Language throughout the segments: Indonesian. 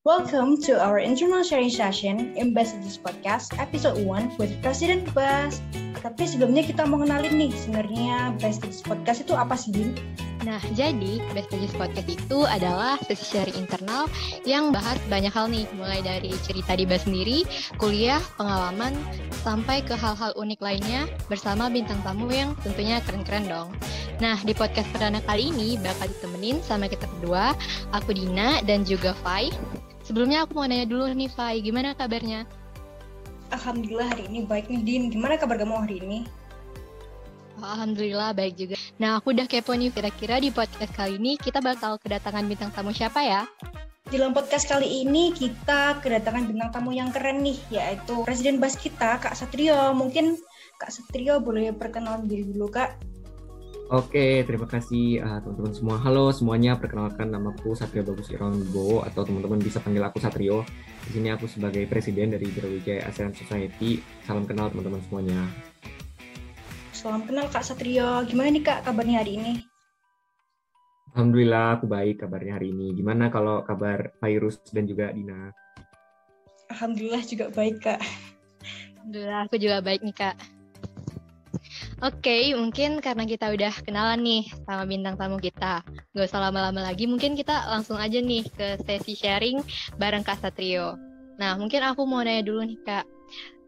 Welcome to our internal sharing session Messages Podcast episode 1 with President Bas. Tapi sebelumnya kita mau kenalin nih sebenarnya Messages Podcast itu apa sih, Din? Nah, jadi Messages Podcast itu adalah sesi sharing internal yang bahas banyak hal nih, mulai dari cerita di Bas sendiri, kuliah, pengalaman, sampai ke hal-hal unik lainnya bersama bintang tamu yang tentunya keren-keren dong. Nah, di podcast perdana kali ini bakal ditemenin sama kita berdua, aku Dina dan juga Fai. Sebelumnya aku mau nanya dulu nih, Fai, gimana kabarnya? Alhamdulillah hari ini baik nih, Din. Gimana kabar kamu hari ini? Alhamdulillah baik juga. Nah, aku udah kepo nih, kira-kira di podcast kali ini kita bakal kedatangan bintang tamu siapa ya? Di dalam podcast kali ini kita kedatangan bintang tamu yang keren nih, yaitu Presiden Bas kita, Kak Satrio. Mungkin Kak Satrio boleh perkenalan diri dulu, Kak. Oke, terima kasih uh, teman-teman semua. Halo semuanya, perkenalkan namaku Satrio Bagus Irongo atau teman-teman bisa panggil aku Satrio. Di sini aku sebagai presiden dari Brawijaya ASEAN Society. Salam kenal teman-teman semuanya. Salam kenal Kak Satrio. Gimana nih Kak kabarnya hari ini? Alhamdulillah aku baik kabarnya hari ini. Gimana kalau kabar Virus dan juga Dina? Alhamdulillah juga baik Kak. Alhamdulillah aku juga baik nih Kak. Oke, okay, mungkin karena kita udah kenalan nih sama bintang tamu kita. Gak usah lama-lama lagi, mungkin kita langsung aja nih ke sesi sharing bareng Kak Satrio. Nah, mungkin aku mau nanya dulu nih Kak.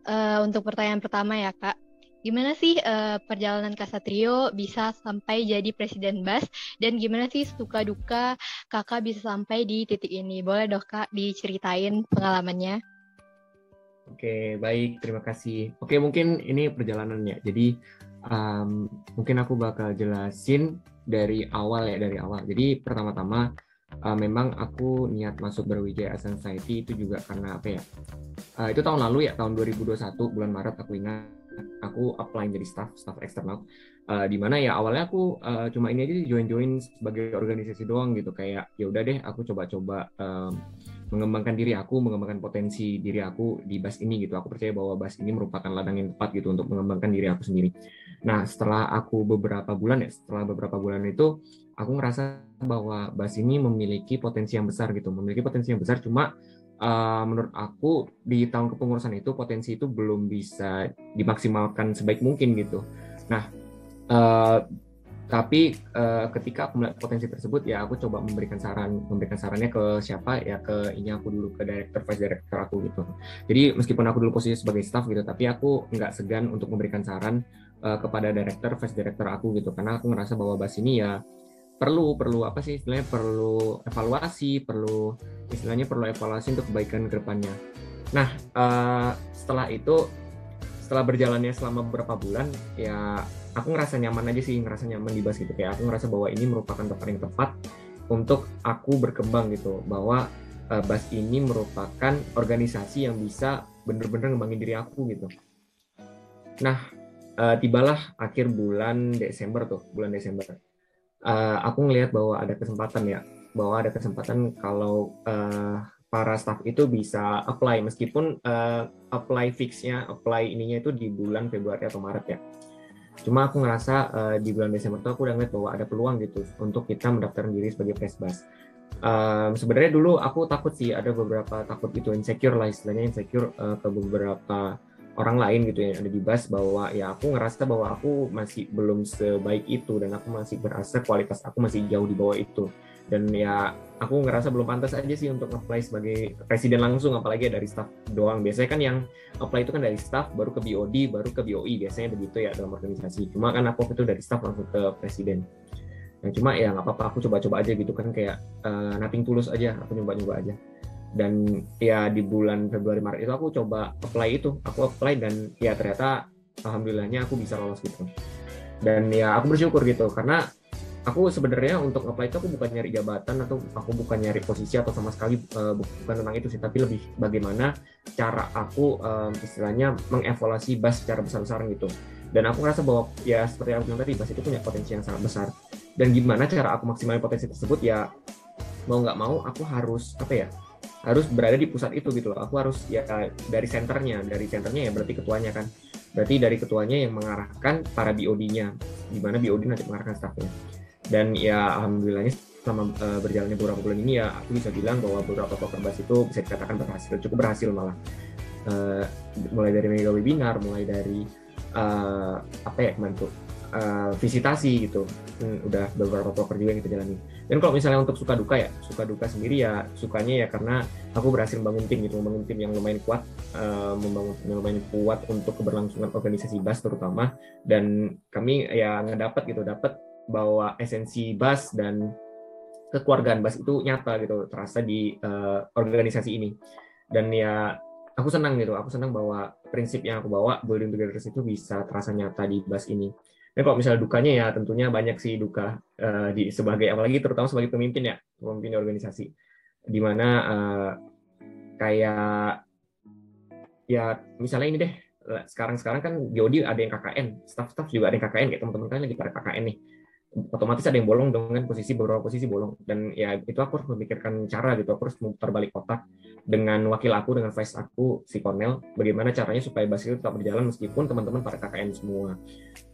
Uh, untuk pertanyaan pertama ya Kak. Gimana sih uh, perjalanan Kak Satrio bisa sampai jadi Presiden BAS? Dan gimana sih suka duka kakak bisa sampai di titik ini? Boleh dong Kak diceritain pengalamannya? Oke, baik. Terima kasih. Oke, mungkin ini perjalanannya. Jadi, um, mungkin aku bakal jelasin dari awal ya dari awal. Jadi pertama-tama uh, memang aku niat masuk Berwijaya Asian Society itu juga karena apa ya? Uh, itu tahun lalu ya tahun 2021 bulan Maret aku ingat aku apply jadi staff staff eksternal uh, di mana ya awalnya aku uh, cuma ini aja join join sebagai organisasi doang gitu kayak ya udah deh aku coba-coba um, mengembangkan diri aku mengembangkan potensi diri aku di bas ini gitu aku percaya bahwa bas ini merupakan ladang yang tepat gitu untuk mengembangkan diri aku sendiri nah setelah aku beberapa bulan ya setelah beberapa bulan itu aku ngerasa bahwa bas ini memiliki potensi yang besar gitu memiliki potensi yang besar cuma uh, menurut aku di tahun kepengurusan itu potensi itu belum bisa dimaksimalkan sebaik mungkin gitu. Nah, uh, tapi uh, ketika aku melihat potensi tersebut ya aku coba memberikan saran memberikan sarannya ke siapa? Ya ke ini aku dulu ke director vice director aku gitu. Jadi meskipun aku dulu posisi sebagai staff gitu tapi aku nggak segan untuk memberikan saran uh, kepada director vice director aku gitu. Karena aku ngerasa bahwa bas ini ya perlu perlu apa sih istilahnya? Perlu evaluasi perlu istilahnya perlu evaluasi untuk kebaikan ke depannya nah uh, setelah itu setelah berjalannya selama beberapa bulan ya aku ngerasa nyaman aja sih ngerasa nyaman di bas gitu. Kayak aku ngerasa bahwa ini merupakan tempat yang tepat untuk aku berkembang gitu. Bahwa uh, bas ini merupakan organisasi yang bisa bener-bener ngembangin diri aku gitu. Nah uh, tibalah akhir bulan Desember tuh bulan Desember. Uh, aku ngelihat bahwa ada kesempatan ya. Bahwa ada kesempatan kalau uh, para staff itu bisa apply. Meskipun uh, apply fixnya apply ininya itu di bulan Februari atau Maret ya cuma aku ngerasa uh, di bulan Desember itu aku udah ngeliat bahwa ada peluang gitu untuk kita mendaftarkan diri sebagai presbas um, sebenarnya dulu aku takut sih ada beberapa takut itu insecure lah istilahnya insecure uh, ke beberapa orang lain gitu yang ada di bus bahwa ya aku ngerasa bahwa aku masih belum sebaik itu dan aku masih berasa kualitas aku masih jauh di bawah itu dan ya aku ngerasa belum pantas aja sih untuk apply sebagai presiden langsung apalagi dari staff doang. Biasanya kan yang apply itu kan dari staff baru ke BOD baru ke BOI biasanya begitu ya dalam organisasi. Cuma kan aku itu dari staff langsung ke presiden. Yang cuma ya nggak apa-apa aku coba-coba aja gitu kan kayak uh, nothing tulus aja aku nyoba-nyoba aja. Dan ya di bulan Februari Maret itu aku coba apply itu. Aku apply dan ya ternyata alhamdulillahnya aku bisa lolos gitu. Dan ya aku bersyukur gitu karena aku sebenarnya untuk apply itu aku bukan nyari jabatan atau aku bukan nyari posisi atau sama sekali uh, bukan tentang itu sih tapi lebih bagaimana cara aku um, istilahnya mengevaluasi BAS secara besar-besaran gitu dan aku ngerasa bahwa ya seperti yang aku bilang tadi BAS itu punya potensi yang sangat besar dan gimana cara aku maksimalin potensi tersebut ya mau nggak mau aku harus apa ya harus berada di pusat itu gitu loh. Aku harus ya dari senternya, dari senternya ya berarti ketuanya kan. Berarti dari ketuanya yang mengarahkan para BOD-nya, di mana BOD nanti mengarahkan staffnya. Dan ya alhamdulillahnya selama uh, berjalannya beberapa bulan ini ya aku bisa bilang bahwa beberapa bas itu bisa dikatakan berhasil, cukup berhasil malah. Uh, mulai dari mega webinar, mulai dari uh, apa ya kemarin uh, visitasi gitu. Hmm, udah beberapa proker juga yang kita jalani dan kalau misalnya untuk suka duka ya suka duka sendiri ya sukanya ya karena aku berhasil membangun tim gitu membangun tim yang lumayan kuat uh, membangun yang lumayan kuat untuk keberlangsungan organisasi BAS terutama. Dan kami ya ngedapat gitu dapat bahwa esensi BAS dan kekeluargaan BAS itu nyata gitu terasa di uh, organisasi ini. Dan ya aku senang gitu aku senang bahwa prinsip yang aku bawa building together itu bisa terasa nyata di BAS ini. Dan kalau misalnya dukanya ya tentunya banyak sih duka uh, di sebagai apalagi terutama sebagai pemimpin ya pemimpin organisasi. Di mana uh, kayak ya misalnya ini deh sekarang sekarang kan Jody ada yang KKN staff-staff juga ada yang KKN kayak teman-teman kalian lagi pada KKN nih otomatis ada yang bolong dengan posisi beberapa posisi bolong. Dan ya itu aku harus memikirkan cara gitu. Aku harus muter balik kotak dengan wakil aku dengan vice aku si Cornell bagaimana caranya supaya basis itu tetap berjalan meskipun teman-teman pada KKN semua.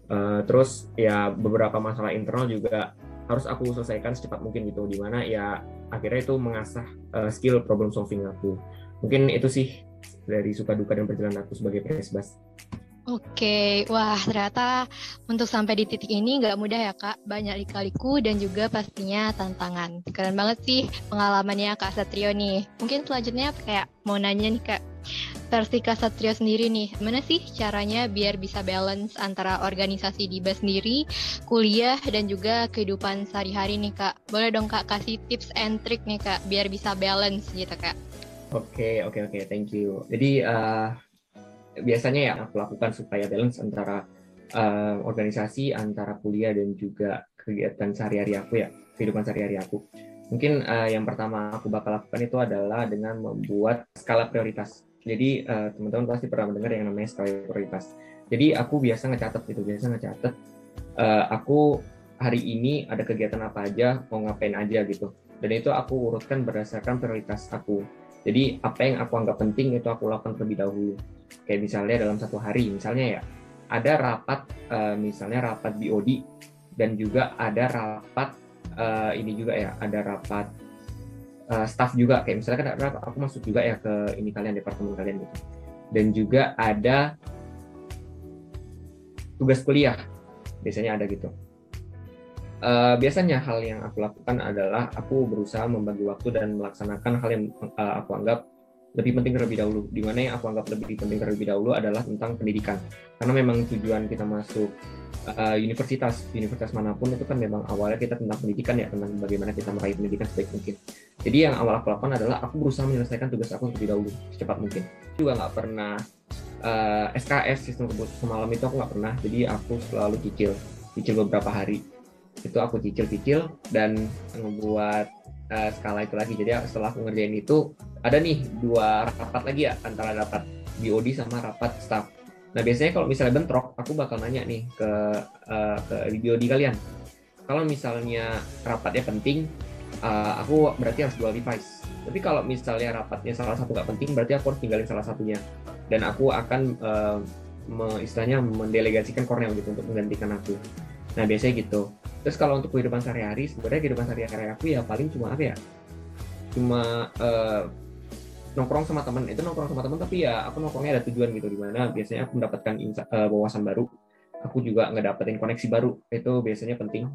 Uh, terus ya beberapa masalah internal juga harus aku selesaikan secepat mungkin gitu. Di mana ya akhirnya itu mengasah uh, skill problem solving aku. Mungkin itu sih dari suka duka dan perjalanan aku sebagai presbas Oke, wah ternyata untuk sampai di titik ini nggak mudah ya kak, banyak lika-liku dan juga pastinya tantangan. Keren banget sih pengalamannya kak Satrio nih. Mungkin selanjutnya kayak mau nanya nih kak, versi Kak Satrio sendiri nih, mana sih caranya biar bisa balance antara organisasi di BAS sendiri, kuliah, dan juga kehidupan sehari-hari nih Kak? Boleh dong Kak kasih tips and trick nih Kak, biar bisa balance gitu Kak? Oke, okay, oke, okay, oke, okay. thank you. Jadi uh, biasanya ya aku lakukan supaya balance antara uh, organisasi, antara kuliah dan juga kegiatan sehari-hari aku ya, kehidupan sehari-hari aku. Mungkin uh, yang pertama aku bakal lakukan itu adalah dengan membuat skala prioritas jadi uh, teman-teman pasti pernah mendengar yang namanya skala prioritas. Jadi aku biasa ngecatat gitu, biasa ngecatat. Uh, aku hari ini ada kegiatan apa aja, mau ngapain aja gitu. Dan itu aku urutkan berdasarkan prioritas aku. Jadi apa yang aku anggap penting itu aku lakukan terlebih dahulu. Kayak misalnya dalam satu hari, misalnya ya ada rapat, uh, misalnya rapat BOD dan juga ada rapat uh, ini juga ya, ada rapat uh, staff juga. Kayak misalnya kan aku masuk juga ya ke ini kalian departemen kalian gitu. Dan juga ada tugas kuliah. Biasanya ada gitu uh, biasanya hal yang aku lakukan adalah aku berusaha membagi waktu dan melaksanakan hal yang uh, aku anggap lebih penting terlebih dahulu. Di mana yang aku anggap lebih penting terlebih dahulu adalah tentang pendidikan. Karena memang tujuan kita masuk uh, universitas, universitas mana pun itu kan memang awalnya kita tentang pendidikan ya, tentang bagaimana kita meraih pendidikan sebaik mungkin. Jadi yang awal aku lakukan adalah aku berusaha menyelesaikan tugas aku terlebih dahulu secepat mungkin. Juga nggak pernah uh, SKS sistem keputusan semalam itu aku nggak pernah. Jadi aku selalu cicil, cicil beberapa hari. Itu aku cicil-cicil dan membuat uh, skala itu lagi. Jadi setelah aku ngerjain itu ada nih dua rapat lagi ya antara rapat BOD sama rapat staff. Nah biasanya kalau misalnya bentrok, aku bakal nanya nih ke uh, ke BOD kalian. Kalau misalnya rapatnya penting, uh, aku berarti harus dual device. Tapi kalau misalnya rapatnya salah satu nggak penting, berarti aku harus tinggalin salah satunya. Dan aku akan uh, me, istilahnya mendelegasikan Cornell gitu untuk menggantikan aku. Nah biasanya gitu. Terus kalau untuk kehidupan sehari-hari, sebenarnya kehidupan sehari-hari aku ya paling cuma apa ya? Cuma uh, nongkrong sama teman itu nongkrong sama teman tapi ya aku nongkrongnya ada tujuan gitu. Di mana biasanya aku mendapatkan uh, wawasan baru. Aku juga ngedapetin koneksi baru. Itu biasanya penting.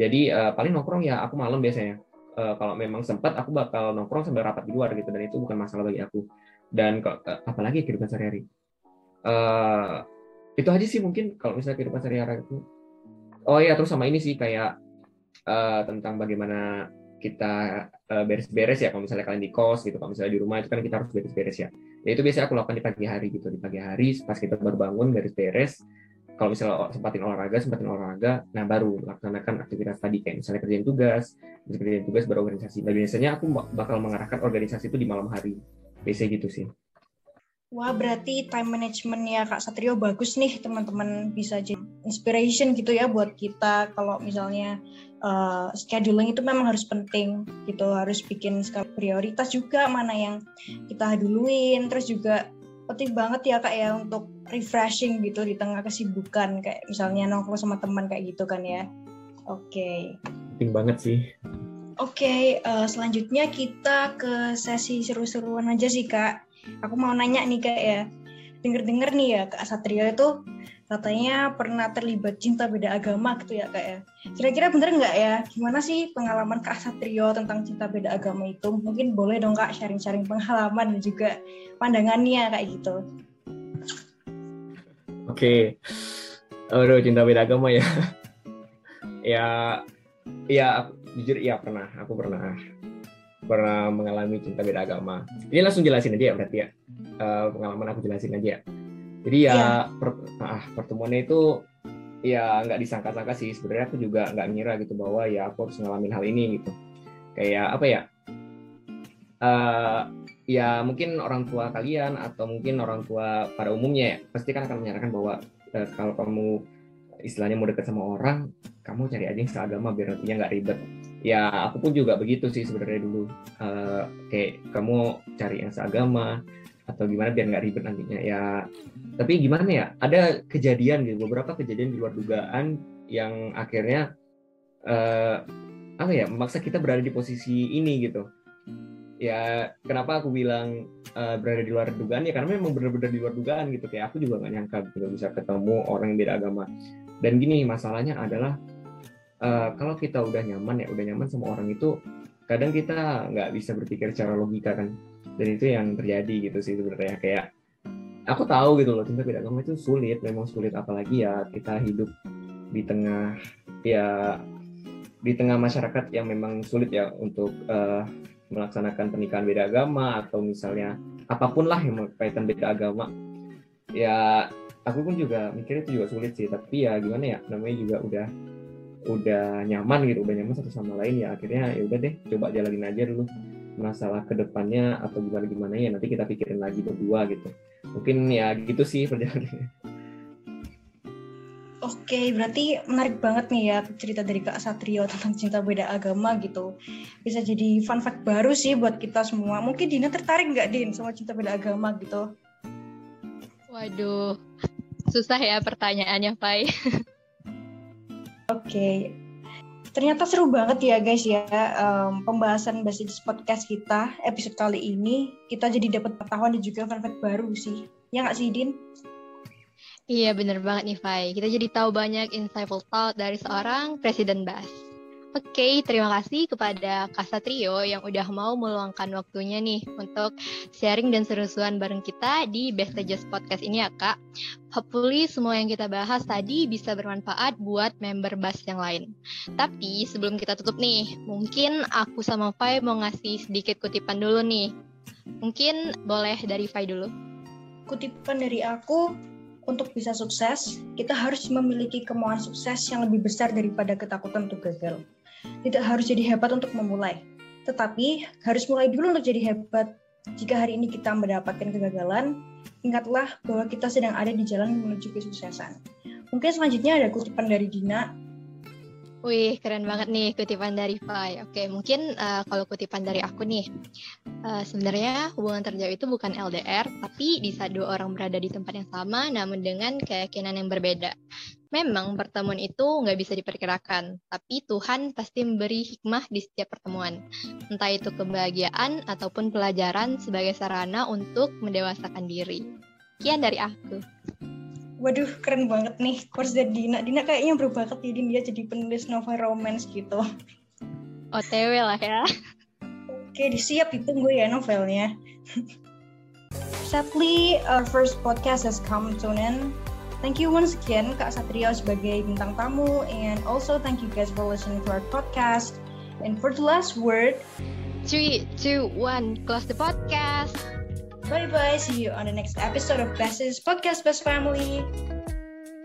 Jadi uh, paling nongkrong ya aku malam biasanya. Uh, kalau memang sempat aku bakal nongkrong sambil rapat di luar gitu. Dan itu bukan masalah bagi aku. Dan uh, apalagi kehidupan sehari-hari? Uh, itu aja sih mungkin kalau misalnya kehidupan sehari-hari itu oh iya terus sama ini sih kayak uh, tentang bagaimana kita uh, beres-beres ya kalau misalnya kalian di kos gitu kalau misalnya di rumah itu kan kita harus beres-beres ya. Ya itu biasanya aku lakukan di pagi hari gitu di pagi hari pas kita baru bangun beres-beres. Kalau misalnya sempatin olahraga sempatin olahraga nah baru laksanakan aktivitas tadi kayak misalnya kerjain tugas kerjain tugas berorganisasi. Nah biasanya aku bakal mengarahkan organisasi itu di malam hari. Biasanya gitu sih Wah, berarti time management ya Kak Satrio bagus nih teman-teman bisa jadi inspiration gitu ya buat kita kalau misalnya uh, scheduling itu memang harus penting gitu, harus bikin skala prioritas juga mana yang kita duluin, terus juga penting banget ya Kak ya untuk refreshing gitu di tengah kesibukan kayak misalnya nongkrong sama teman kayak gitu kan ya. Oke. Okay. Penting banget sih. Oke, okay, uh, eh, selanjutnya kita ke sesi seru-seruan aja sih kak. Aku mau nanya nih kak ya, denger-denger nih ya kak Satrio itu katanya pernah terlibat cinta beda agama gitu ya kak ya. Kira-kira bener nggak ya? Gimana sih pengalaman kak Satrio tentang cinta beda agama itu? Mungkin boleh dong kak sharing-sharing pengalaman dan juga pandangannya kayak gitu. Oke, okay. Aduh, cinta beda agama ya. ya, ya jujur iya pernah aku pernah pernah mengalami cinta beda agama. Ini langsung jelasin aja ya berarti ya. Uh, pengalaman aku jelasin aja ya. Jadi ya, ya. Per, ah, pertemuannya itu ya nggak disangka-sangka sih. Sebenarnya aku juga nggak ngira gitu bahwa ya aku harus ngalamin hal ini gitu. Kayak apa ya? Uh, ya mungkin orang tua kalian atau mungkin orang tua pada umumnya ya pasti kan akan menyarankan bahwa uh, kalau kamu istilahnya mau dekat sama orang kamu cari aja yang seagama biar nantinya nggak ribet ya aku pun juga begitu sih sebenarnya dulu. Uh, kayak kamu cari yang seagama atau gimana biar nggak ribet nantinya. Ya tapi gimana ya? Ada kejadian gitu beberapa kejadian di luar dugaan yang akhirnya uh, apa ya memaksa kita berada di posisi ini gitu. Ya kenapa aku bilang uh, berada di luar dugaan? Ya karena memang benar-benar di luar dugaan gitu. Kayak aku juga nggak nyangka gitu bisa ketemu orang yang beda agama. Dan gini masalahnya adalah uh, kalau kita udah nyaman ya udah nyaman sama orang itu kadang kita nggak bisa berpikir secara logika kan. Dan itu yang terjadi gitu sih sebenarnya kayak aku tahu gitu loh cinta beda agama itu sulit memang sulit. Apalagi ya kita hidup di tengah ya di tengah masyarakat yang memang sulit ya untuk uh, melaksanakan pernikahan beda agama atau misalnya apa pun lah yang berkaitan beda agama. Ya aku pun juga mikirnya itu juga sulit sih tapi ya gimana ya namanya juga udah udah nyaman gitu udah nyaman satu sama lain ya akhirnya ya udah deh coba jalanin aja dulu masalah ke depannya atau gimana gimana ya nanti kita pikirin lagi berdua gitu mungkin ya gitu sih perjalanannya Oke, berarti menarik banget nih ya cerita dari Kak Satrio tentang cinta beda agama gitu. Bisa jadi fun fact baru sih buat kita semua. Mungkin Dina tertarik nggak Din sama cinta beda agama gitu? Waduh, susah ya pertanyaannya, Pai. Oke, ternyata seru banget ya guys ya um, pembahasan basis podcast kita episode kali ini. Kita jadi dapat pengetahuan dan juga fun baru sih. Ya nggak sih, Din? Iya bener banget nih Fai. Kita jadi tahu banyak insightful thought dari seorang Presiden Bas. Oke, okay, terima kasih kepada Kak Satrio yang udah mau meluangkan waktunya nih untuk sharing dan seru-seruan bareng kita di Best Just Podcast ini ya Kak. Hopefully semua yang kita bahas tadi bisa bermanfaat buat member Bas yang lain. Tapi sebelum kita tutup nih, mungkin aku sama Fai mau ngasih sedikit kutipan dulu nih. Mungkin boleh dari Fai dulu. Kutipan dari aku, untuk bisa sukses, kita harus memiliki kemauan sukses yang lebih besar daripada ketakutan untuk gagal. Tidak harus jadi hebat untuk memulai, tetapi harus mulai dulu untuk jadi hebat. Jika hari ini kita mendapatkan kegagalan, ingatlah bahwa kita sedang ada di jalan menuju kesuksesan. Mungkin selanjutnya ada kutipan dari Dina Wih, keren banget nih kutipan dari Fai. Oke, mungkin uh, kalau kutipan dari aku nih, uh, sebenarnya hubungan terjauh itu bukan LDR, tapi bisa dua orang berada di tempat yang sama, namun dengan keyakinan yang berbeda. Memang pertemuan itu nggak bisa diperkirakan, tapi Tuhan pasti memberi hikmah di setiap pertemuan. Entah itu kebahagiaan ataupun pelajaran sebagai sarana untuk mendewasakan diri. Kian dari aku. Waduh, keren banget nih course dari Dina. Dina kayaknya berbakat jadi dia jadi penulis novel romance gitu. OTW lah ya. Oke, disiap ditunggu ya novelnya. Sadly, our first podcast has come to an end. Thank you once again Kak Satrio sebagai bintang tamu and also thank you guys for listening to our podcast. And for the last word, three, two, one, close the podcast. Bye bye. See you on the next episode of Best's Podcast Best Family.